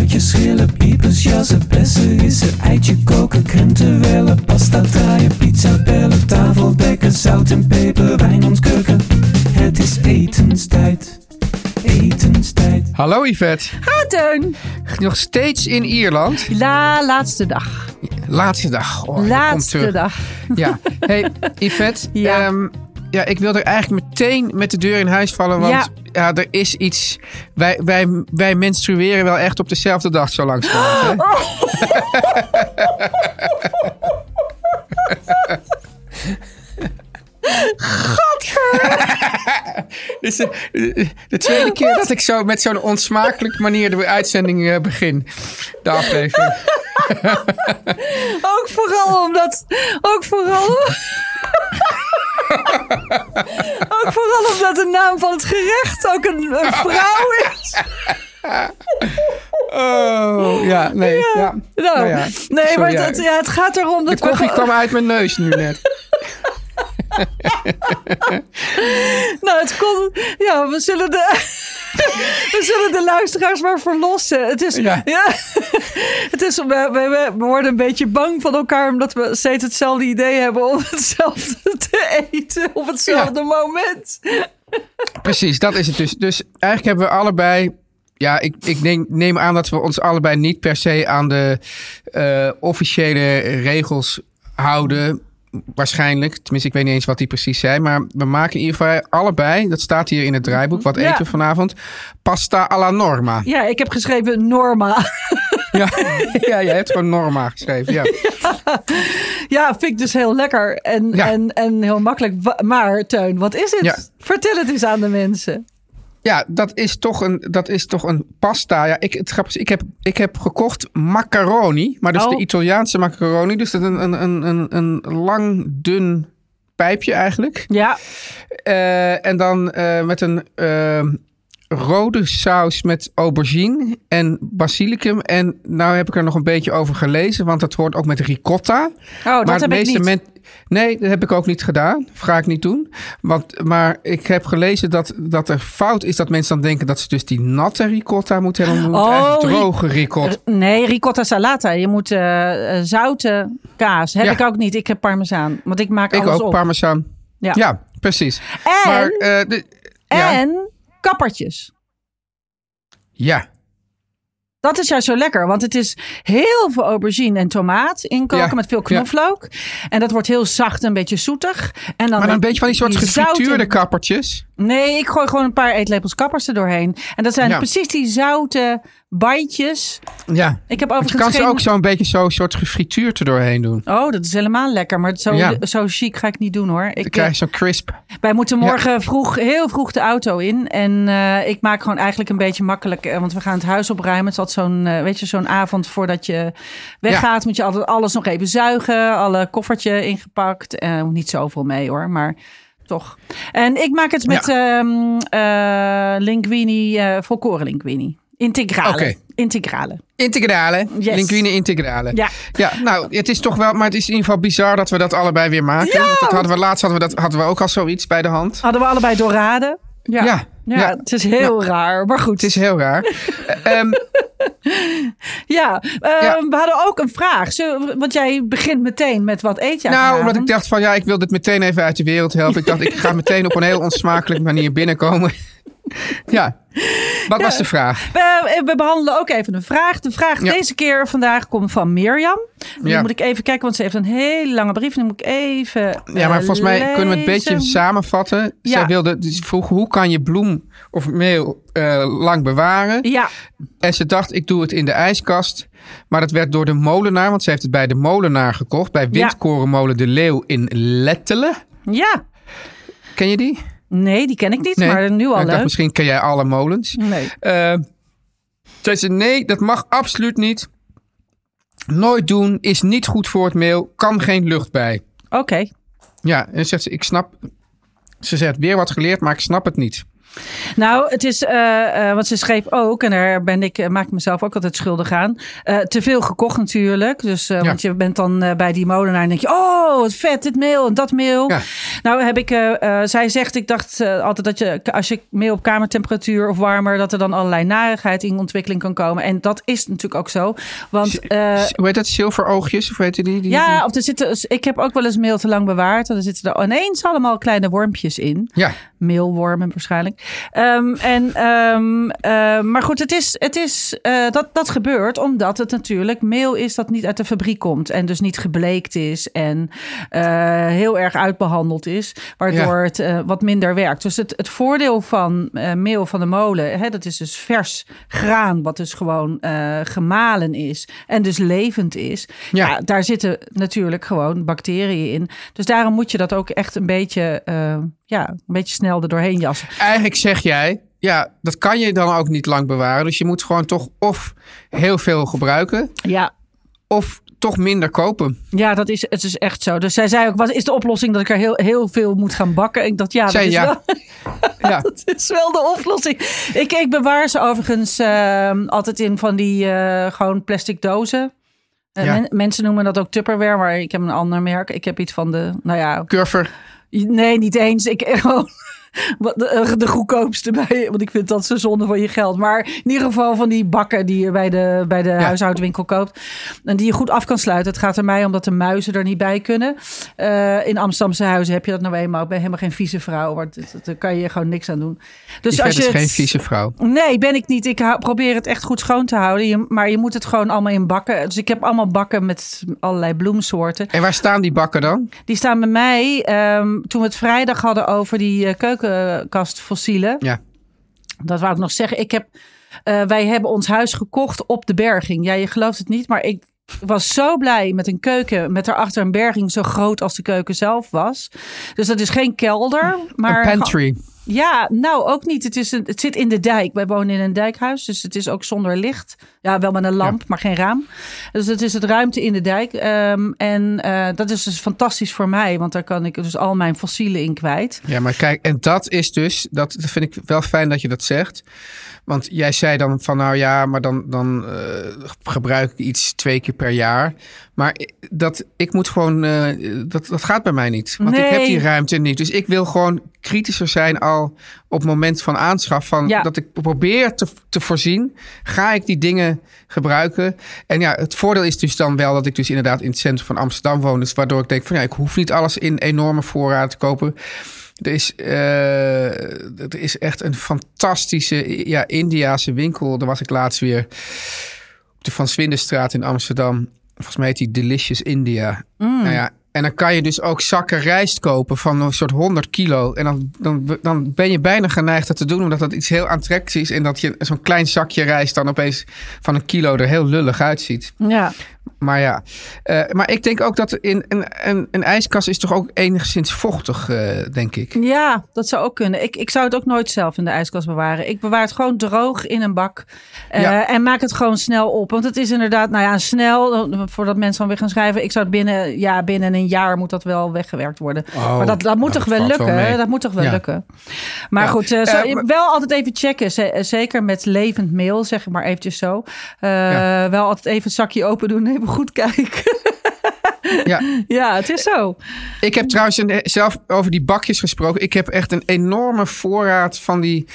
Spuitjes, schillen, piepers, jassen, bessen, rissen, eitje koken, krenten wellen, pasta draaien, pizza bellen, tafel dekken, zout en peper, wijn ontkurken. Het is etenstijd, etenstijd. Hallo Yvette. Ha, Teun. Nog steeds in Ierland. La, laatste dag. Laatste dag. Oh, laatste dag. Ja. Hey Yvette. Ja. ehm, ja, ik wil er eigenlijk meteen met de deur in huis vallen. Want ja, er is iets... Wij, wij, wij menstrueren wel echt op dezelfde dag zo langs. Hè? Dit is de, de tweede keer dat ik zo met zo'n onsmakelijke manier de uitzending eh, begin. De aflevering. Ook vooral omdat... Ook vooral... ook vooral omdat de naam van het gerecht ook een, een vrouw is. Oh, ja, nee. Ja. Nou, Nou ja, nee, sorry, maar het, ja, het gaat erom De dat we... koffie kwam uit mijn neus nu net. Nou, het kon... Ja, we zullen de... We zullen de luisteraars maar verlossen. Het is, ja. Ja. het is, we, we, we worden een beetje bang van elkaar omdat we steeds hetzelfde idee hebben om hetzelfde te eten op hetzelfde moment. Precies, dat is het dus. Dus eigenlijk hebben we allebei... Ja, ik, ik neem, neem aan dat we ons allebei niet per se aan de eh, officiële regels houden. Waarschijnlijk. Tenminste, ik weet niet eens wat die precies zijn. Maar we maken in ieder geval allebei, dat staat hier in het draaiboek. Wat eten we vanavond? Pasta alla norma. Ja, ik heb geschreven Norma. Ja, ja jij hebt gewoon norma geschreven. Ja. Ja, vind ik dus heel lekker en, Ja. en, en heel makkelijk. Maar Teun, wat is het? Vertel het eens aan de mensen. Ja, dat is toch een, dat is toch een pasta. Ja, ik, het is, ik heb, ik heb gekocht macaroni. Maar dus Oh. de Italiaanse macaroni. Dus dat een, een, een, een, een lang, dun pijpje eigenlijk. Ja, Eh, en dan eh, met een eh, rode saus met aubergine en basilicum. En nou heb ik er nog een beetje over gelezen. Want dat hoort ook met ricotta. oh, dat maar heb de ik meeste niet. men- Nee, dat heb ik ook niet gedaan. Dat ga ik niet doen. Want, maar ik heb gelezen dat, dat er fout is dat mensen dan denken dat ze dus die natte ricotta moeten hebben. Moet Oh, droge ricotta. Nee, ricotta salata. Je moet eh, eh, zoute kaas. Heb Ja. ik ook niet. Ik heb parmezaan. Want ik maak Ik alles ook, op. parmezaan. Ja. Ja, precies. En, Maar, eh, de, ja, en kappertjes. ja, Dat is juist zo lekker, want het is heel veel aubergine en tomaat inkoken Ja, met veel ja. knoflook. En dat wordt heel zacht, een beetje zoetig. En dan maar dan een beetje van die soort gefrituurde kappertjes. Nee, ik gooi gewoon een paar eetlepels kappers er doorheen. En dat zijn Ja. precies die zoute bandjes. Ja. Ik heb Want je overigens kan ze ook zo'n beetje zo'n soort gefrituurd er doorheen doen. Oh, dat is helemaal lekker. Maar zo, Ja. zo chic ga ik niet doen hoor. Dan Ik, krijg je zo'n crisp. Wij moeten morgen vroeg, heel vroeg de auto in. En eh, ik maak gewoon eigenlijk een beetje makkelijk. eh, want we gaan het huis opruimen. Het is altijd zo'n, eh, weet je, zo'n avond voordat je weggaat. Moet je altijd alles nog even zuigen. Alle koffertje ingepakt. Eh, niet zoveel mee hoor, maar toch. En ik maak het met ehm eh, linguine, eh volkoren linguine. Integrale. Integrale. Integrale. Yes. Linguine integrale. Ja. Ja, nou, het is toch wel, maar het is in ieder geval bizar dat we dat allebei weer maken. Ja! Want Dat hadden we laatst hadden we, dat, hadden we ook al zoiets bij de hand. Hadden we allebei doorraden. Ja. Ja, Ja, ja. het is heel raar. Maar goed. Het is heel raar. Eh, ehm, Ja, Ja. we hadden ook een vraag. Zullen want jij begint meteen met wat eet jij nou, vanavond? omdat ik dacht van ja, ik wil dit meteen even uit de wereld helpen. Ik dacht, ik ga meteen op een heel onsmakelijke manier binnenkomen. ja, Wat was de vraag? We, we behandelen ook even een vraag. De vraag Ja. deze keer vandaag komt van Mirjam. Die Ja. moet ik even kijken, want ze heeft een hele lange brief. Die moet ik even Ja, maar eh, volgens mij kunnen we het een beetje samenvatten. Ja. Zij wilde, dus ze vroeg hoe kan je bloem of meel eh, lang bewaren? Ja, En ze dacht, ik doe het in de ijskast. Maar dat werd door de molenaar, want ze heeft het bij de molenaar gekocht. Bij Windkorenmolen de Leeuw in Lettelen. ja. Ken je die? Nee, die ken ik niet, maar nu al ik dacht, leuk. misschien ken jij alle molens. Nee. Eh zei ze, nee, dat mag absoluut niet. Nooit doen, is niet goed voor het meel, kan geen lucht bij. Oké. Ja, en zegt ze, ik snap... Ze zegt, weer wat geleerd, maar ik snap het niet. Nou, het is, eh, want ze schreef ook, en daar ben ik, eh, maak ik mezelf ook altijd schuldig aan. te veel gekocht natuurlijk. Dus, Ja. Want je bent dan bij die molenaar en denk je, oh, wat vet, dit meel en dat meel. Ja. Nou heb ik, zij zegt, ik dacht altijd dat je, als je meel op kamertemperatuur of warmer, dat er dan allerlei narigheid in ontwikkeling kan komen. En dat is natuurlijk ook zo. Want Hoe heet dat? Zilveroogjes? Of heet die? die, die ja, of er zitten, ik heb ook wel eens meel te lang bewaard. En er zitten er ineens allemaal kleine wormpjes in. Ja, Meelwormen waarschijnlijk. Ehm, en, ehm, eh, maar goed, het is, het is, eh, dat, dat gebeurt omdat het natuurlijk meel is dat niet uit de fabriek komt. En dus niet gebleekt is en eh, heel erg uitbehandeld is. Waardoor Ja. het wat minder werkt. Dus het, het voordeel van meel van de molen, hè, dat is dus vers graan. Wat dus gewoon gemalen is. En dus levend is. Ja. Ja. daar zitten natuurlijk gewoon bacteriën in. Dus daarom moet je dat ook echt een beetje, ja, een beetje snel er doorheen jassen. eigenlijk zeg jij, ja, dat kan je dan ook niet lang bewaren. Dus je moet gewoon toch of heel veel gebruiken, Ja, of toch minder kopen. ja dat is, het is echt zo. Dus zij zei ook, wat is de oplossing dat ik er heel, heel veel moet gaan bakken? Ik dacht, ja, dat, Zij is, ja. Wel, Ja, dat is wel de oplossing. Ik, ik bewaar ze overigens eh, altijd in van die eh, gewoon plastic dozen. Ja. men- mensen noemen dat ook Tupperware, maar ik heb een ander merk. Ik heb iets van de, nou ja, curver. Nee, niet eens. Ik gewoon de, eh, de goedkoopste bij. Want ik vind dat zo zonde van je geld. Maar in ieder geval van die bakken die je bij de, bij de huishoudwinkel koopt. En die je goed af kan sluiten. Het gaat er mij om dat de muizen er niet bij kunnen. Eh, in Amsterdamse huizen heb je dat nou eenmaal. Ik ben helemaal geen vieze vrouw. Dat- daar kan je gewoon niks aan doen. Dus Dus als je is het- geen vieze vrouw. Nee, ben ik niet. Ik hou- probeer het echt goed schoon te houden. Je, maar je moet het gewoon allemaal in bakken. Dus ik heb allemaal bakken met allerlei bloemsoorten. En waar staan die bakken dan? Die staan bij mij, ehm, toen we het vrijdag hadden over die eh, keukenkastfossielen. Ja. Dat wou ik nog zeggen. Ik heb, eh, wij hebben ons huis gekocht op de berging. Ja, je gelooft het niet, maar ik was zo blij met een keuken met daarachter een berging zo groot als de keuken zelf was. Dus dat is geen kelder, maar een pantry. Ja, nou ook niet. Het, is een, het zit in de dijk. Wij wonen in een dijkhuis, dus het is ook zonder licht. Ja, wel met een lamp, maar geen raam. Dus het is het ruimte in de dijk. Ehm, en eh, dat is dus fantastisch voor mij, want daar kan ik dus al mijn fossielen in kwijt. Ja, maar kijk, en dat is dus, dat dat vind ik wel fijn dat je dat zegt. Want jij zei dan van, nou ja, maar dan, dan eh, gebruik ik iets twee keer per jaar. Maar dat, ik moet gewoon, eh, dat, dat gaat bij mij niet. Want ik heb die ruimte niet. Dus ik wil gewoon kritischer zijn al op het moment van aanschaf. Van Ja. Dat ik probeer te, te voorzien. Ga ik die dingen gebruiken? En ja, het voordeel is dus dan wel dat ik dus inderdaad in het centrum van Amsterdam woon. Dus waardoor ik denk van ja, ik hoef niet alles in enorme voorraad te kopen. Er is, er is echt een fantastische ja, Indiaanse winkel. Daar was ik laatst weer op de Van Swindenstraat in Amsterdam. Volgens mij heet die Delicious India. Mm. Nou ja, en dan kan je dus ook zakken rijst kopen van een soort 100 kilo. En dan, dan, dan ben je bijna geneigd dat te doen, omdat dat iets heel aantrekkelijks is. En dat je zo'n klein zakje rijst dan opeens van een kilo er heel lullig uitziet. Ja, Maar ja, eh, maar ik denk ook dat in een, een, een ijskast is toch ook enigszins vochtig, eh, denk ik. ja dat zou ook kunnen. Ik, ik zou het ook nooit zelf in de ijskast bewaren. Ik bewaar het gewoon droog in een bak. eh, Ja. En maak het gewoon snel op. Want het is inderdaad, nou ja, snel, voordat mensen dan weer gaan schrijven. Ik zou het binnen, ja, binnen een jaar moet dat wel weggewerkt worden. Oh, maar dat, dat moet nou, toch wel lukken? dat moet toch wel Ja. lukken? Maar Ja. goed, zo- wel altijd even checken. Zeker met levend meel, zeg ik maar eventjes zo. Wel altijd even het zakje open doen. Even goed kijken. Ja, ja, het is zo. ik heb trouwens een, zelf over die bakjes gesproken. Ik heb echt een enorme voorraad van die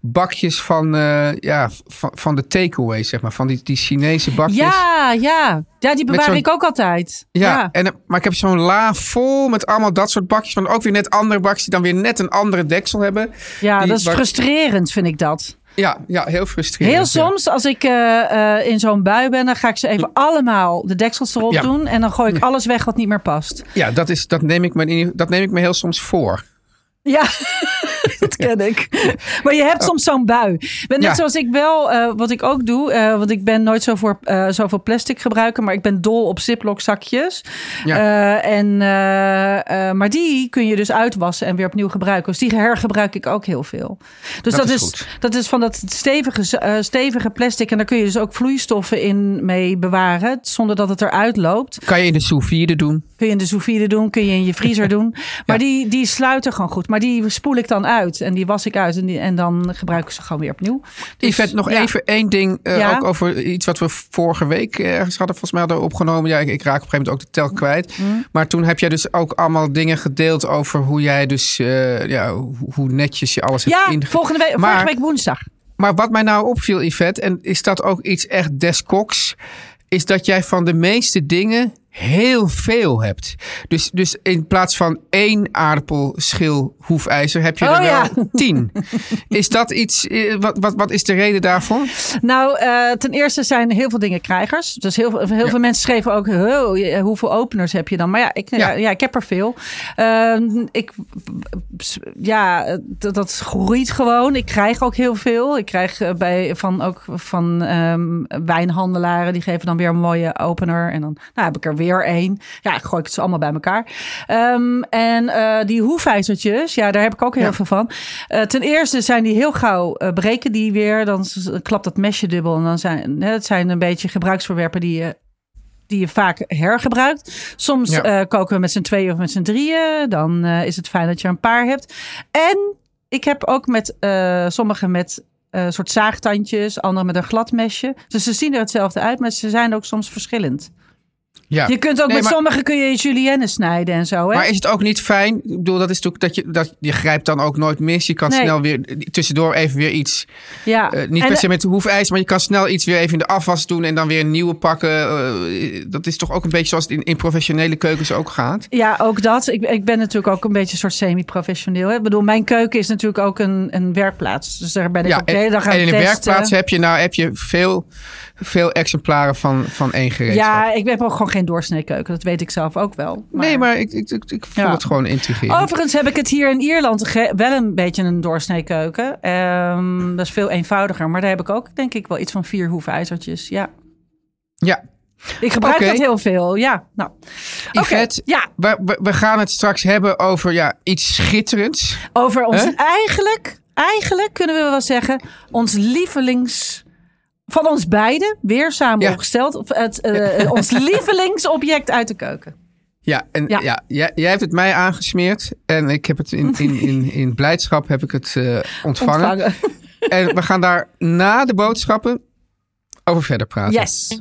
bakjes van, eh, ja, van, van de takeaway, zeg maar. Van die, die Chinese bakjes. Ja, ja. Ja, die bewaar ik ook altijd. Ja, En, maar ik heb zo'n la vol met allemaal dat soort bakjes. Maar ook weer net andere bakjes die dan weer net een andere deksel hebben. Ja, Die dat is bak- frustrerend, vind ik dat. Ja, ja heel frustrerend. Heel ja. soms, als ik eh, eh, in zo'n bui ben, dan ga ik ze even allemaal de deksels erop Ja. doen. En dan gooi ik alles weg wat niet meer past. Ja, dat, is, dat, neem ik me, dat neem ik me heel soms voor. Ja, dat ken ik. Maar je hebt soms zo'n bui. Maar net Ja. zoals ik wel, eh, wat ik ook doe, eh, want ik ben nooit zo voor eh, zoveel plastic gebruiken, maar ik ben dol op Ziploc zakjes. Ja. En, maar die kun je dus uitwassen en weer opnieuw gebruiken. Dus die hergebruik ik ook heel veel. Dus Dat dat, is dat is van dat stevige, stevige plastic. En daar kun je dus ook vloeistoffen in mee bewaren, zonder dat het eruit loopt. Kan je in de sous vide doen. Kun je in de sous vide doen, kun je in je vriezer doen. Maar die, die sluiten gewoon goed. Maar die spoel ik dan uit en die was ik uit. En, die, en dan gebruik ik ze gewoon weer opnieuw. Dus, Yvette, nog ja. even één ding. Ja? Ook over iets wat we vorige week ergens hadden volgens mij hadden opgenomen. Ja, ik, ik raak op een gegeven moment ook de tel kwijt. Mm. Maar toen heb jij dus ook allemaal dingen gedeeld over hoe jij dus... eh, ja, hoe, netjes je alles hebt Ja, inge- volgende week, Maar- vorige week woensdag. Maar wat mij nou opviel, Yvette, en is dat ook iets echt des koks, is dat jij van de meeste dingen heel veel hebt. Dus, dus in plaats van één aardappelschil hoefijzer heb je er Oh, wel ja. tien. Is dat iets, eh, wat, wat, wat is de reden daarvoor? Nou, eh, ten eerste zijn heel veel dingen krijgers. Dus heel, veel- heel veel mensen schreven ook, "Oh, hoeveel openers heb je dan? Maar ja, ik, ja. Ja. Ja, ik heb er veel. Ehm, ik, ja, dat, dat groeit gewoon. Ik krijg ook heel veel. Ik krijg eh, bij, van, ook van ehm, wijnhandelaren, die geven dan weer een mooie opener. En dan nou, heb ik er weer één. Ja, ik gooi ik het ze allemaal bij elkaar. Ehm, en eh, die hoefijzertjes, ja, daar heb ik ook heel Ja. veel van. Eh, ten eerste zijn die heel gauw, eh, breken die weer. Dan klapt dat mesje dubbel. En dan zijn hè, het zijn een beetje gebruiksvoorwerpen die je die je vaak hergebruikt. Soms Ja. koken we met z'n tweeën of met z'n drieën. Dan is het fijn dat je een paar hebt. En ik heb ook met eh sommige met soort zaagtandjes, andere met een glad mesje. Dus ze zien er hetzelfde uit, maar ze zijn ook soms verschillend. Ja. Je kunt ook Nee, met maar- sommige kun je julienne snijden en zo. Hè? Maar is het ook niet fijn? Ik bedoel, dat is natuurlijk dat je dat je grijpt dan ook nooit mis. Je kan Nee. snel weer tussendoor even weer iets. ja. eh, niet En, per se met de hoefijzer, maar je kan snel iets weer even in de afwas doen en dan weer een nieuwe pakken. Eh, dat is toch ook een beetje zoals het in, in professionele keukens ook gaat. Ja, ook dat. Ik, ik ben natuurlijk ook een beetje een soort semi-professioneel. hè. Ik bedoel, mijn keuken is natuurlijk ook een, een werkplaats. Dus daar ben ik Ja, ook de hele dag en, aan en in het de testen. werkplaats heb je nou heb je veel, veel exemplaren van, van één gereedschap. Ja, ik heb ook gewoon geen doorsneekeuken. Dat weet ik zelf ook wel. Nee, maar ik, ik, ik, ik Ja. het gewoon intrigerend. Overigens heb ik het hier in Ierland wel een beetje een doorsneekeuken. Ehm dat is veel eenvoudiger. Maar daar heb ik ook denk ik wel iets van vier hoefijzertjes. Ja. Ja, Ik gebruik dat heel veel. Ja, nou. Yvette, Ja, we, we, we gaan het straks hebben over ja, iets schitterends. over ons eigenlijk, eigenlijk kunnen we wel zeggen, ons lievelings... Van ons beiden, weer samen Ja. opgesteld. Het, eh, ons lievelingsobject uit de keuken. Ja, en Ja. ja. jij, jij hebt het mij aangesmeerd en ik heb het in, in, in, in blijdschap heb ik het eh, ontvangen. Ontvangen. En we gaan daar na de boodschappen over verder praten. Yes.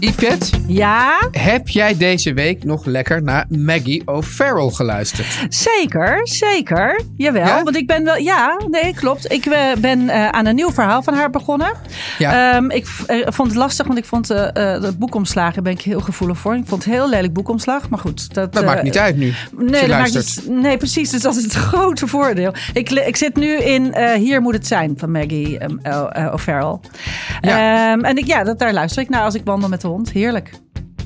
Yvette, Ja, heb jij deze week nog lekker naar Maggie O'Farrell geluisterd? Zeker, zeker. Jawel, Ja? want ik ben wel... Ja, nee, klopt. Ik eh, ben eh, aan een nieuw verhaal van haar begonnen. Ja. Ehm, ik eh, vond het lastig, want ik vond de boekomslagen ben ik heel gevoelig voor. Ik vond het heel lelijk boekomslag, maar goed. Dat, Dat maakt niet uit nu. Nee, dat maakt niet, nee, precies. Dus dat is het grote voordeel. Ik, ik zit nu in Hier moet het zijn van Maggie um, O'Farrell. Ja. Ehm, en ik, ja, dat, daar luister ik naar als ik wandel met de hond. Heerlijk.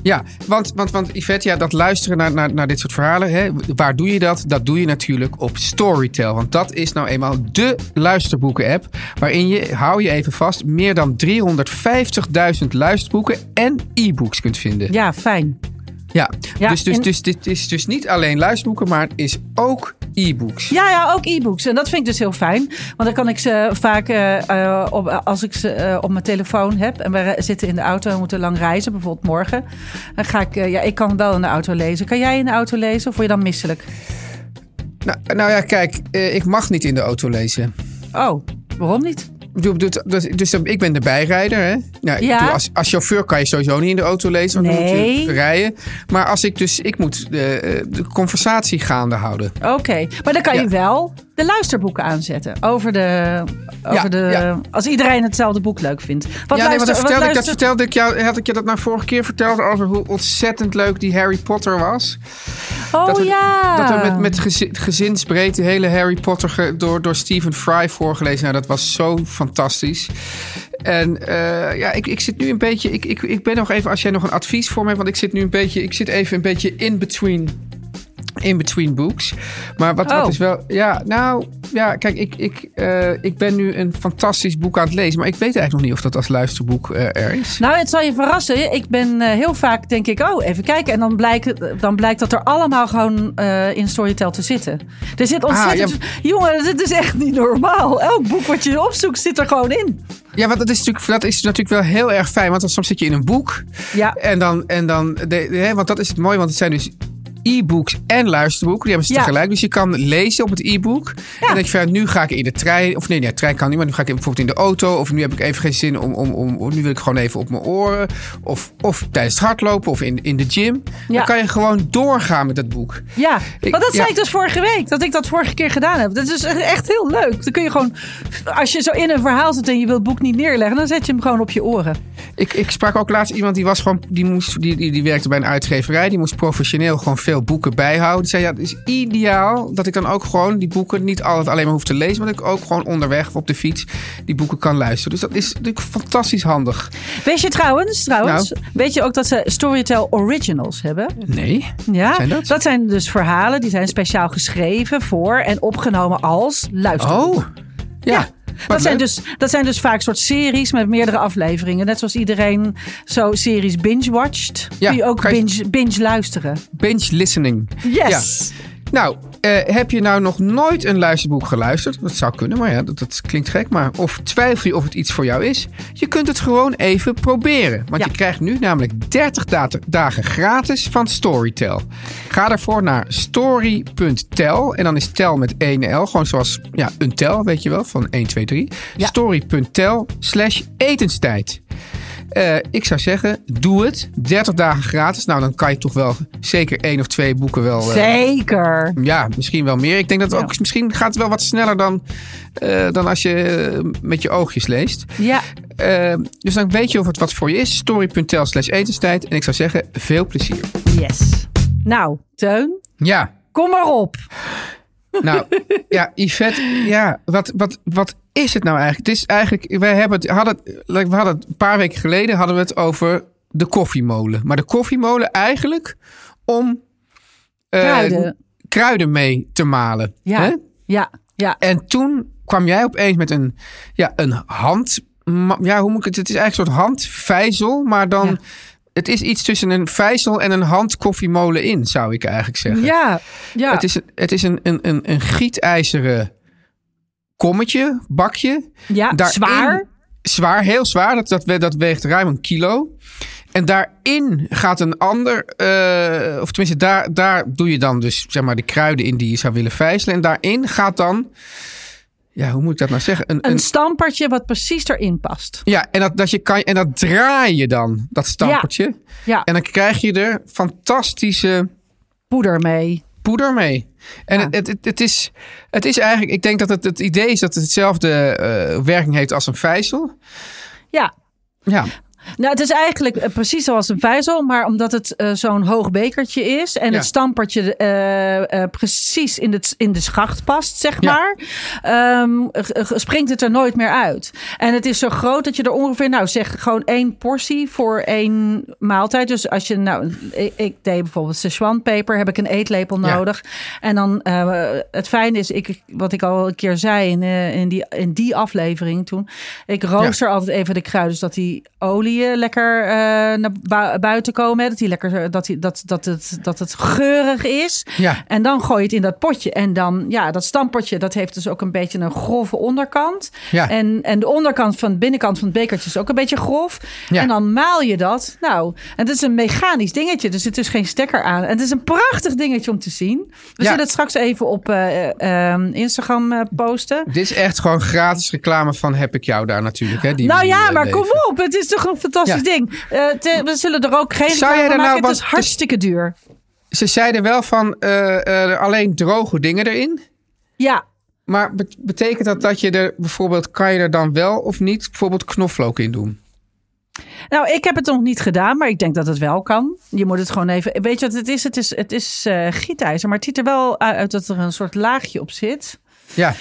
Ja, want, want, want Yvette, ja, dat luisteren naar, naar, naar dit soort verhalen, hè, waar doe je dat? Dat doe je natuurlijk op Storytel. Want dat is nou eenmaal de luisterboeken-app. Waarin je, hou je even vast, meer dan 350.000 luisterboeken en e-books kunt vinden. Ja, fijn. Ja, Ja, dus, dus, en- dus dit is dus niet alleen luisterboeken, maar het is ook e-books. Ja, ja, ook e-books. En dat vind ik dus heel fijn. Want dan kan ik ze vaak, eh, eh, op, als ik ze eh, op mijn telefoon heb... en we zitten in de auto en moeten lang reizen, bijvoorbeeld morgen... dan ga ik, eh, ja, ik kan wel in de auto lezen. Kan jij in de auto lezen of word je dan misselijk? Nou, nou ja, kijk, eh, ik mag niet in de auto lezen. Oh, waarom niet? Dus, ik ben de bijrijder. Hè? Nou, Ja. als, als chauffeur kan je sowieso niet in de auto lezen. Want dan moet je rijden. Maar als ik dus, ik moet de, eh, de conversatie gaande houden. Oké, maar dan kan Ja. je wel de luisterboeken aanzetten. Over de. Over Ja, de ja. Als iedereen hetzelfde boek leuk vindt. Wat ja, nee, luister- want dat wat vertelde, ik, dat vertelde ik jou. Had ik je dat nou vorige keer verteld over hoe ontzettend leuk die Harry Potter was? Oh dat ja. Dat we met, met gezi- gezinsbreed de hele Harry Potter ge- door, door Stephen Fry voorgelezen. Nou, dat was zo fantastisch. En eh, ja, ik, ik zit nu een beetje. Ik, ik, ik ben nog even, als jij nog een advies voor me hebt, want ik zit nu een beetje. Ik zit even een beetje in between. In between books. Maar wat, wat Oh. is wel. Ja, nou. Ja, kijk, ik, ik, eh, ik ben nu een fantastisch boek aan het lezen. Maar ik weet eigenlijk nog niet of dat als luisterboek eh, er is. Nou, het zal je verrassen. Ik ben eh, heel vaak, denk ik, oh, even kijken. En dan blijkt, dan blijkt dat er allemaal gewoon in Storytel te zitten. Er zit ontzettend... Jongen, dit is echt niet normaal. Elk boek wat je opzoekt zit er gewoon in. Ja, want dat is natuurlijk, dat is natuurlijk wel heel erg fijn. Want dan soms zit je in een boek. Ja. En dan, en dan de, de- hè, want dat is het mooie, want het zijn dus e-books en luisterboeken. Die hebben ze Ja. tegelijk. Dus je kan lezen op het e-book. En dan denk je van, nu ga ik in de trein. Of nee, nee, de trein kan niet, maar nu ga ik bijvoorbeeld in de auto. Of nu heb ik even geen zin om, om, om, nu wil ik gewoon even op mijn oren. Of, of tijdens het hardlopen of in, in de gym. Ja. Dan kan je gewoon doorgaan met dat boek. Ja, Ik- maar dat zei ja. ik dus vorige week. Dat ik dat vorige keer gedaan heb. Dat is echt heel leuk. Dan kun je gewoon... Als je zo in een verhaal zit en je wilt het boek niet neerleggen... dan zet je hem gewoon op je oren. Ik, ik sprak ook laatst iemand die was gewoon, die moest, die, die, die werkte bij een uitgeverij. Die moest professioneel gewoon veel boeken bijhouden. Die zei ja, het is ideaal dat ik dan ook gewoon die boeken niet altijd alleen maar hoef te lezen, maar dat ik ook gewoon onderweg op de fiets die boeken kan luisteren. Dus dat is natuurlijk fantastisch handig. Weet je trouwens, trouwens Nou. weet je ook dat ze Storytel Originals hebben? Nee. Ja, Zijn dat? zijn dus verhalen die zijn speciaal geschreven voor en opgenomen als luisterboek. Oh. Ja. Wat Dat zijn, dus, dat zijn dus vaak soort series met meerdere afleveringen. Net zoals iedereen zo series binge-watcht. Ja, kun je ook je- binge, binge luisteren. binge listening. Yes! Nou, eh, heb je nou nog nooit een luisterboek geluisterd? Dat zou kunnen, maar ja, dat, dat klinkt gek. Maar of twijfel je of het iets voor jou is? Je kunt het gewoon even proberen. Want Ja. je krijgt nu namelijk 30 data- dagen gratis van Storytel. Ga daarvoor naar story.tel. En dan is tel met 1 L. Gewoon zoals ja, een tel, weet je wel, van 1, 2, 3. Ja. Story.tel slash etenstijd. Eh, ik zou zeggen, doe het. 30 dagen gratis. Nou, dan kan je toch wel zeker één of twee boeken wel... eh, Zeker. ja, misschien wel meer. Ik denk dat het Ja. ook misschien gaat het wel wat sneller dan, eh, dan als je met je oogjes leest. Ja, dus dan weet je of het wat voor je is. Story.tel slash etenstijd. En ik zou zeggen, veel plezier. yes. Nou, Teun, Ja, kom maar op. nou, ja, Yvette, ja, wat, wat, wat is het nou eigenlijk? Het is eigenlijk, wij hebben het, hadden, we hadden het een paar weken geleden hadden we het over de koffiemolen. Maar de koffiemolen eigenlijk om eh, Kruiden. kruiden mee te malen. Ja, Hè? ja, ja. En toen kwam jij opeens met een, ja, een hand. Ja, hoe moet ik het? Het is eigenlijk een soort handvijzel, maar dan. Ja. Het is iets tussen een vijzel en een handkoffiemolen in, zou ik eigenlijk zeggen. Ja, ja. Het is, het is een, een, een, een gietijzeren kommetje, bakje. ja, Daarin- zwaar. Zwaar, heel zwaar. Dat, dat, dat weegt ruim een kilo. En daarin gaat een ander, eh, of tenminste, daar, daar doe je dan dus zeg maar de kruiden in die je zou willen vijzelen. En daarin gaat dan, ja, hoe moet ik dat nou zeggen? Een, Een een, stampertje wat precies erin past. ja, en dat, dat je kan, en dat draai je dan, dat stampertje. Ja, En dan krijg je er fantastische poeder mee. Poeder mee. En Ja. het, het, het, is, het is eigenlijk, ik denk dat het, het idee is dat het hetzelfde eh, werking heeft als een vijzel. Ja, Ja, Nou, het is eigenlijk eh, precies zoals een vijzel, maar omdat het eh, zo'n hoog bekertje is en Ja. het stampertje eh, precies in de, in de schacht past, zeg Ja. maar, ehm, springt het er nooit meer uit. En het is zo groot dat je er ongeveer, nou zeg gewoon één portie voor één maaltijd. Dus als je, nou, ik, ik deed bijvoorbeeld Szechuanpeper, heb ik een eetlepel Ja. nodig. En dan, het fijne is, ik, wat ik al een keer zei in, in, die, in die aflevering toen, ik rooster altijd even de kruiden, zodat die lekker eh, naar bui- buiten komen. hè. Dat, die lekker, dat, die, dat, dat, het, dat het geurig is. Ja. En dan gooi je het in dat potje. En dan, ja, dat stampotje, dat heeft dus ook een beetje een grove onderkant. Ja. En, en de onderkant van de binnenkant van het bekertje is ook een beetje grof. Ja. En dan maal je dat. Nou, en het is een mechanisch dingetje. Er zit dus geen stekker aan. En het is een prachtig dingetje om te zien. We zullen het straks even op eh, eh, Instagram eh, posten. Dit is echt gewoon gratis reclame van heb ik jou daar natuurlijk. Hè, die Nou ja, eh, maar leven. kom op. Het is toch een fantastisch Ja. ding. Eh, te- we zullen er ook geen Zou jij daar maken. nou het is hartstikke duur. Ze zeiden wel van eh, eh, alleen droge dingen erin. Ja, Maar bet- betekent dat dat je er bijvoorbeeld, kan je er dan wel of niet bijvoorbeeld knoflook in doen? Nou, ik heb het nog niet gedaan, maar ik denk dat het wel kan. Je moet het gewoon even. Weet je wat het is? Het is, het is gietijzer, maar het ziet er wel uit dat er een soort laagje op zit. Ja,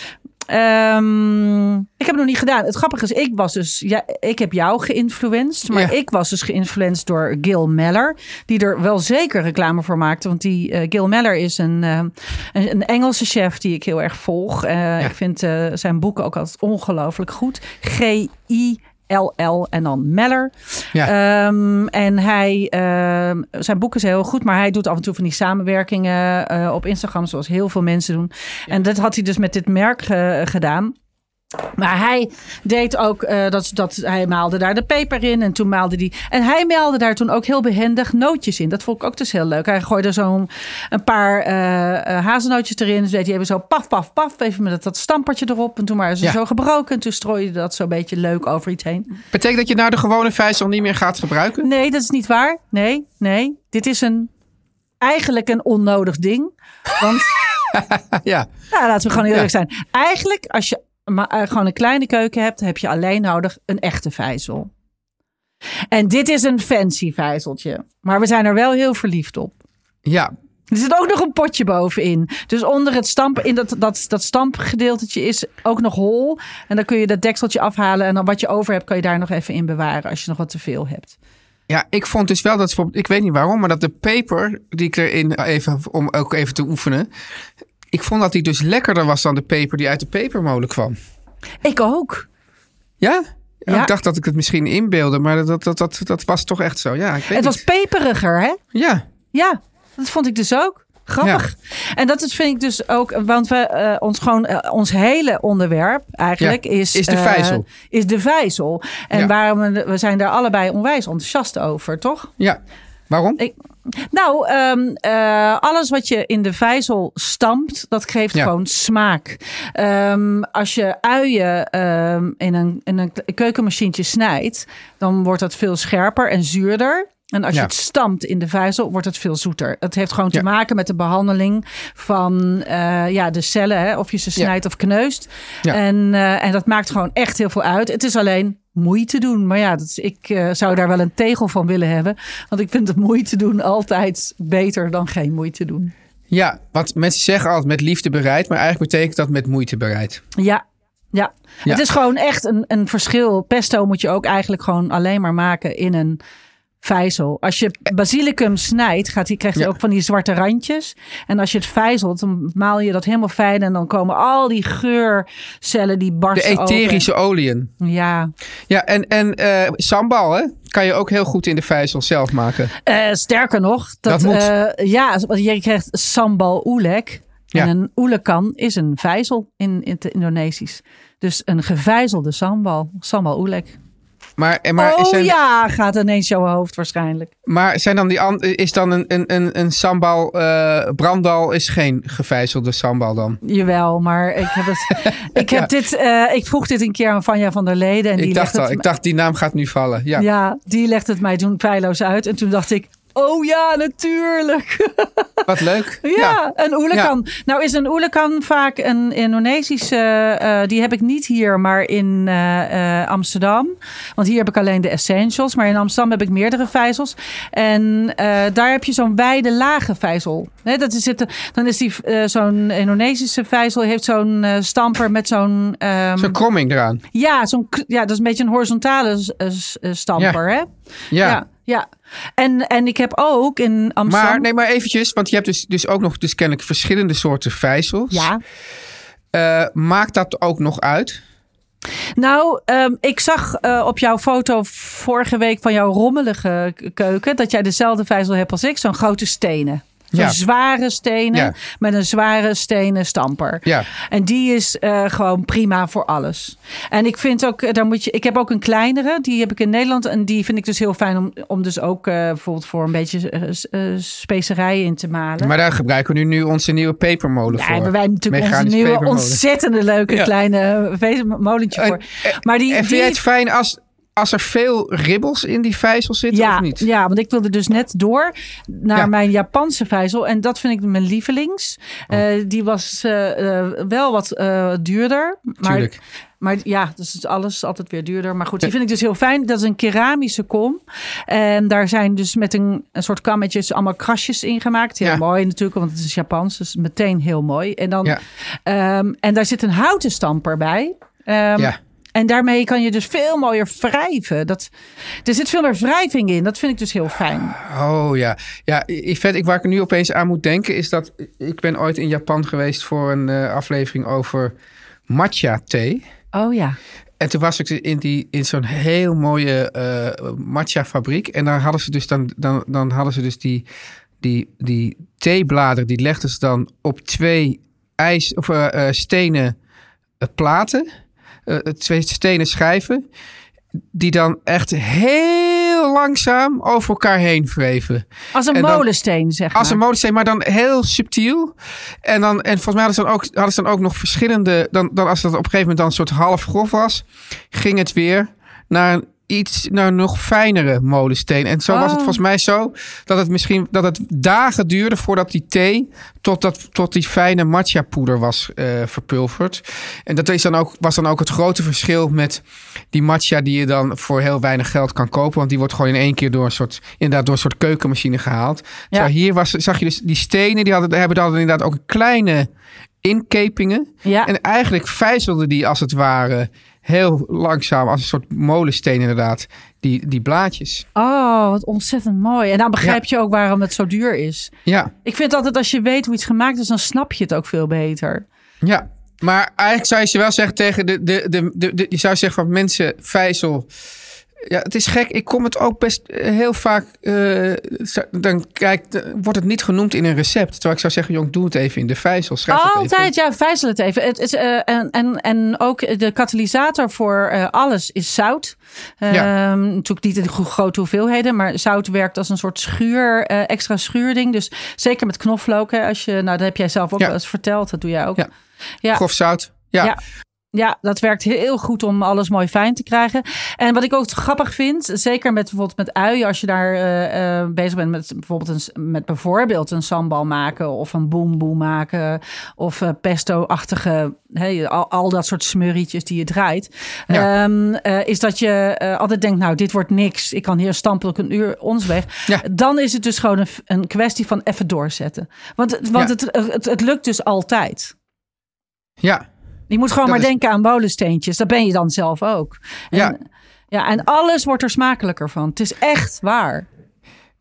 Ehm, ik heb het nog niet gedaan. Het grappige is, ik was dus, ja, ik heb jou geïnfluenced, maar Ja. ik was dus geïnfluenced door Gil Meller, die er wel zeker reclame voor maakte, want die uh, Gil Meller is een, uh, een, een, Engelse chef die ik heel erg volg. Uh, ja. Ik vind zijn boeken ook altijd ongelooflijk goed. G I LL en dan Meller. Ja. Um, en hij, uh, zijn boeken zijn heel goed, maar hij doet af en toe van die samenwerkingen uh, op Instagram, zoals heel veel mensen doen. Ja. En dat had hij dus met dit merk uh, gedaan. Maar hij deed ook uh, dat, dat hij maalde daar de peper in en toen maalde hij. En hij maalde daar toen ook heel behendig nootjes in. Dat vond ik ook dus heel leuk. Hij gooide zo'n een paar uh, hazelnootjes erin. Dus deed hij even zo paf, paf, paf. Even met dat, dat stampertje erop. En toen waren ze ja. zo gebroken. En toen strooide dat zo'n beetje leuk over iets heen. Betekent dat je nou de gewone vijzel niet meer gaat gebruiken? Nee, dat is niet waar. Nee, nee. Dit is een eigenlijk een onnodig ding. Want. ja. Nou, laten we gewoon eerlijk ja. zijn. Eigenlijk, als je maar uh, gewoon een kleine keuken hebt, heb je alleen nodig een echte vijzel. En dit is een fancy vijzeltje. Maar we zijn er wel heel verliefd op. Ja. Er zit ook nog een potje bovenin. Dus onder het stamp, in dat, dat, dat stampgedeeltetje is ook nog hol. En dan kun je dat dekseltje afhalen. En dan wat je over hebt, kan je daar nog even in bewaren. Als je nog wat te veel hebt. Ja, ik vond dus wel dat, ik weet niet waarom, maar dat de peper die ik erin even, om ook even te oefenen. Ik vond dat die dus lekkerder was dan de peper die uit de pepermolen kwam. Ik ook. Ja? ja. Ik dacht dat ik het misschien inbeelde, maar dat, dat, dat, dat was toch echt zo. Ja, ik weet het was niet. peperiger, hè? Ja. Ja, dat vond ik dus ook. Grappig. Ja. En dat is, vind ik dus ook, want we, uh, ons, gewoon, uh, ons hele onderwerp eigenlijk ja, is, is de vijzel. Uh, is de vijzel. En ja. waarom we, we zijn daar allebei onwijs enthousiast over, toch? Ja. Waarom? Ik, nou, um, uh, alles wat je in de vijzel stampt, dat geeft ja. gewoon smaak. Um, als je uien um, in, een, in een keukenmachientje snijdt, dan wordt dat veel scherper en zuurder. En als ja. je het stampt in de vijzel, wordt het veel zoeter. Het heeft gewoon te ja. maken met de behandeling van uh, ja, de cellen. Hè, of je ze snijdt ja. of kneust. En, uh, en dat maakt gewoon echt heel veel uit. Het is alleen moeite doen. Maar ja, dat is, ik uh, zou daar wel een tegel van willen hebben. Want ik vind het moeite doen altijd beter dan geen moeite doen. Ja, want mensen zeggen altijd met liefde bereid. Maar eigenlijk betekent dat met moeite bereid. Ja, ja. ja. het is gewoon echt een, een verschil. Pesto moet je ook eigenlijk gewoon alleen maar maken in een vijzel. Als je basilicum snijdt, gaat die, krijgt hij ja. ook van die zwarte randjes. En als je het vijzelt, dan maal je dat helemaal fijn. En dan komen al die geurcellen die barsten De etherische open. oliën. Ja. Ja, en, en uh, sambal, hè? Kan je ook heel goed in de vijzel zelf maken. Uh, sterker nog, dat, dat moet. Uh, ja, je krijgt sambal oelek. Ja. En een oelekan is een vijzel in, in het Indonesisch. Dus een gevijzelde sambal. Sambal oelek. Maar, maar oh zijn, ja, gaat ineens jouw hoofd waarschijnlijk. Maar zijn dan die is dan een, een, een, een sambal, uh, brandal is geen gevijzelde sambal dan? Jawel, maar ik heb het. ik heb ja. dit. Uh, ik vroeg dit een keer aan Vanja van der Leden. En die ik dacht al, het, ik dacht die naam gaat nu vallen. Ja, ja die legt het mij toen feilloos uit. En toen dacht ik. Oh ja, natuurlijk. Wat leuk. ja, ja, een oelekan. Ja. Nou is een oelekan vaak een Indonesische... Uh, die heb ik niet hier, maar in uh, uh, Amsterdam. Want hier heb ik alleen de essentials. Maar in Amsterdam heb ik meerdere vijzels. En daar heb je zo'n wijde lage vijzel. He, dat is het, dan is die zo'n Indonesische vijzel... heeft zo'n stamper met zo'n... Um, zo'n kromming eraan. Ja, zo'n, ja, dat is een beetje een horizontale stamper. Ja. Hè? ja. ja. Ja, en, en ik heb ook in Amsterdam... Maar, nee, maar eventjes, want je hebt dus, dus ook nog dus kennelijk verschillende soorten vijzels. Ja. Uh, maakt dat ook nog uit? Nou, um, ik zag uh, op jouw foto vorige week van jouw rommelige keuken... dat jij dezelfde vijzel hebt als ik, zo'n grote stenen. Ja. zware stenen Ja. met een zware stenen stamper. Ja. En die is eh, gewoon prima voor alles. En ik vind ook, eh, daar moet je, ik heb ook een kleinere, die heb ik in Nederland. En die vind ik dus heel fijn om, om dus ook eh, bijvoorbeeld voor een beetje eh, specerijen in te malen. Maar daar gebruiken we nu, nu onze nieuwe pepermolen ja, voor. hebben wij natuurlijk onze nieuwe ontzettende leuke kleine molentje En- voor. Maar die, En vind die- jij het fijn als, als er veel ribbels in die vijzel zitten ja, of niet? Ja, want ik wilde dus net door naar Ja. mijn Japanse vijzel. En dat vind ik mijn lievelings. Oh. Eh, die was eh, eh, wel wat duurder. Maar, Tuurlijk. maar ja, dus is alles altijd weer duurder. Maar goed, die vind ik dus heel fijn. Dat is een keramische kom. En daar zijn dus met een, een soort kammetjes allemaal krasjes in gemaakt. Heel Ja. mooi natuurlijk, want het is Japans. Dus meteen heel mooi. En, dan, Ja. ehm, en daar zit een houten stamper bij. Ehm, Ja. En daarmee kan je dus veel mooier wrijven. Dat, er zit veel meer wrijving in. Dat vind ik dus heel fijn. Oh ja. Ja, Yvette, ik, waar ik nu opeens aan moet denken is dat ik ben ooit in Japan geweest voor een eh, aflevering over matcha thee. Oh ja. En toen was ik in, die, in zo'n heel mooie eh, matcha fabriek. En daar hadden ze dus dan, dan, dan hadden ze dus die, die, die theebladeren, die legden ze dan op twee ijs of eh, stenen platen. Eh, twee stenen schijven. Die dan echt heel langzaam over elkaar heen wreven. Als een dan- molensteen, zeg maar. Als een molensteen, maar dan heel subtiel. En, dan, en volgens mij hadden ze dan ook, hadden ze dan ook nog verschillende. Dan, dan als het op een gegeven moment dan een soort half grof was, ging het weer naar een iets naar nog fijnere molensteen. En zo was het Oh. volgens mij zo dat het misschien dat het dagen duurde voordat die thee tot, dat, tot die fijne matcha poeder was eh, verpulverd. En dat is dan ook, was dan ook het grote verschil met die matcha die je dan voor heel weinig geld kan kopen. Want die wordt gewoon in één keer door een soort, inderdaad door een soort keukenmachine gehaald. Terwijl hier was, zag je dus die stenen, die hadden, hebben dan inderdaad ook kleine inkepingen. Ja. En eigenlijk vijzelden die als het ware heel langzaam, als een soort molensteen inderdaad, die, die blaadjes. Oh, wat ontzettend mooi. En dan begrijp je ook waarom het zo duur is. Ja, Ik vind altijd als je weet hoe iets gemaakt is, dan snap je het ook veel beter. ja. Maar eigenlijk zou je ze wel zeggen tegen de, de, de, de, de- je zou zeggen van mensen, vijzel. Ja, het is gek. Ik kom het ook best eh, heel vaak. eh, dan kijk, wordt het niet genoemd in een recept. Terwijl ik zou zeggen, jong, doe het even in de vijzel. Schrijf het even. Altijd, ja, vijzel het even. Het is, eh, en, en, en ook de katalysator voor alles is zout. Ehm, Ja. Natuurlijk niet in gro- grote hoeveelheden, maar zout werkt als een soort schuur, extra schuurding. Dus zeker met knoflook, hè, als je, nou, dat heb jij zelf ook Ja. wel eens verteld, dat doe jij ook. Ja. ja. Grof zout. Ja. Ja. Dat werkt heel goed om alles mooi fijn te krijgen. En wat ik ook grappig vind, zeker met bijvoorbeeld met uien, als je daar eh, eh, bezig bent met bijvoorbeeld een, met bijvoorbeeld een sambal maken of een boemboe maken of eh, pesto-achtige, hey, al, al dat soort smurrietjes die je draait, Ja. Ehm, eh, is dat je altijd denkt, nou, dit wordt niks. Ik kan hier ook een uur ons weg. Ja. Dan is het dus gewoon een, een kwestie van even doorzetten. Want, want Ja. het, het, het lukt dus altijd. ja. Je moet gewoon Dat maar is- denken aan molensteentjes. Dat ben je dan zelf ook. En, Ja. ja, en alles wordt er smakelijker van. Het is echt waar.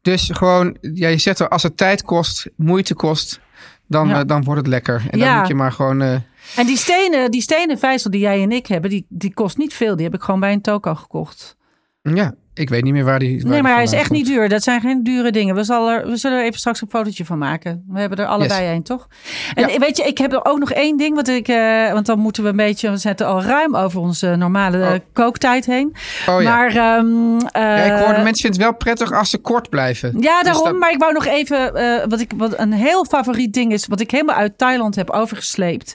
Dus gewoon, ja, je zet er als het tijd kost, moeite kost, dan, Ja. eh, dan wordt het lekker. En dan moet je maar gewoon. eh, En die stenen, die stenen vijzel die jij en ik hebben, die, die kost niet veel. Die heb ik gewoon bij een toko gekocht. ja, ik weet niet meer waar die. waar nee, maar hij is echt niet duur. Dat zijn geen dure dingen. We, zal er, we zullen er even straks een fotootje van maken. We hebben er allebei Yes. een, toch? En Ja. weet je, ik heb er ook nog één ding. Want, ik, eh, want dan moeten we een beetje... We zitten al ruim over onze normale eh, Oh. kooktijd heen. Oh ja. Maar... ehm, ja, ik hoorde eh, mensen vinden het wel prettig als ze kort blijven. Ja, Dus daarom. dat- Maar ik wou nog even, eh, wat, ik, wat een heel favoriet ding is, wat ik helemaal uit Thailand heb overgesleept.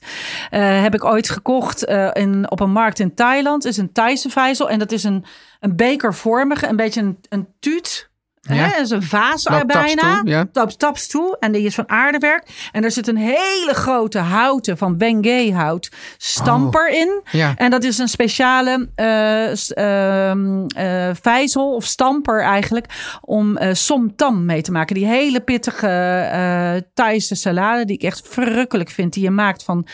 eh, heb ik ooit gekocht eh, in, op een markt in Thailand. is een Thaise vijzel. En dat is een, een bekervormige, een beetje een, een tuut. Ja. Hè? Is een vaas Loopt taps bijna. toe, ja. Taps, taps toe. En die is van aardewerk. En er zit een hele grote houten, van Bengay hout, stamper in. Ja. En dat is een speciale eh, ehm, eh, vijzel of stamper eigenlijk om eh somtam mee te maken. Die hele pittige Thaise salade die ik echt verrukkelijk vind. Die je maakt van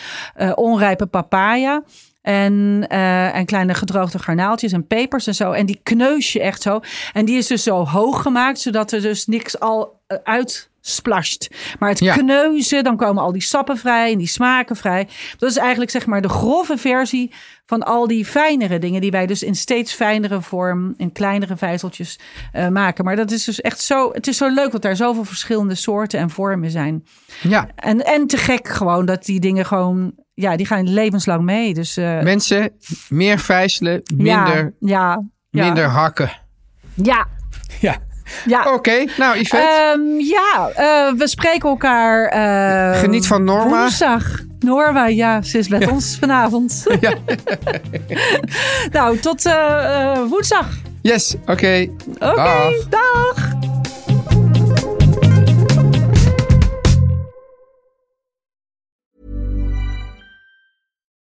onrijpe papaya. En, eh, en kleine gedroogde garnaaltjes en pepers en zo. En die kneus je echt zo. En die is dus zo hoog gemaakt, zodat er dus niks al eh, uitsplasht. Maar het Ja. kneuzen, dan komen al die sappen vrij en die smaken vrij. Dat is eigenlijk zeg maar de grove versie van al die fijnere dingen die wij dus in steeds fijnere vorm, in kleinere vijzeltjes eh, maken. Maar dat is dus echt zo, het is zo leuk dat er zoveel verschillende soorten en vormen zijn. ja, En, en te gek gewoon dat die dingen gewoon, ja, die gaan levenslang mee. Dus eh, mensen, meer vijzelen, minder, ja, ja, minder hakken. Ja, Ja. ja. Oké, nou Yvette, Ehm, ja, eh, we spreken elkaar. eh, Geniet van Norma. Woensdag. Norwa, ja, ze is met ons vanavond. Ja. nou, tot eh, eh, woensdag. Yes, oké. Oké, Dag. dag.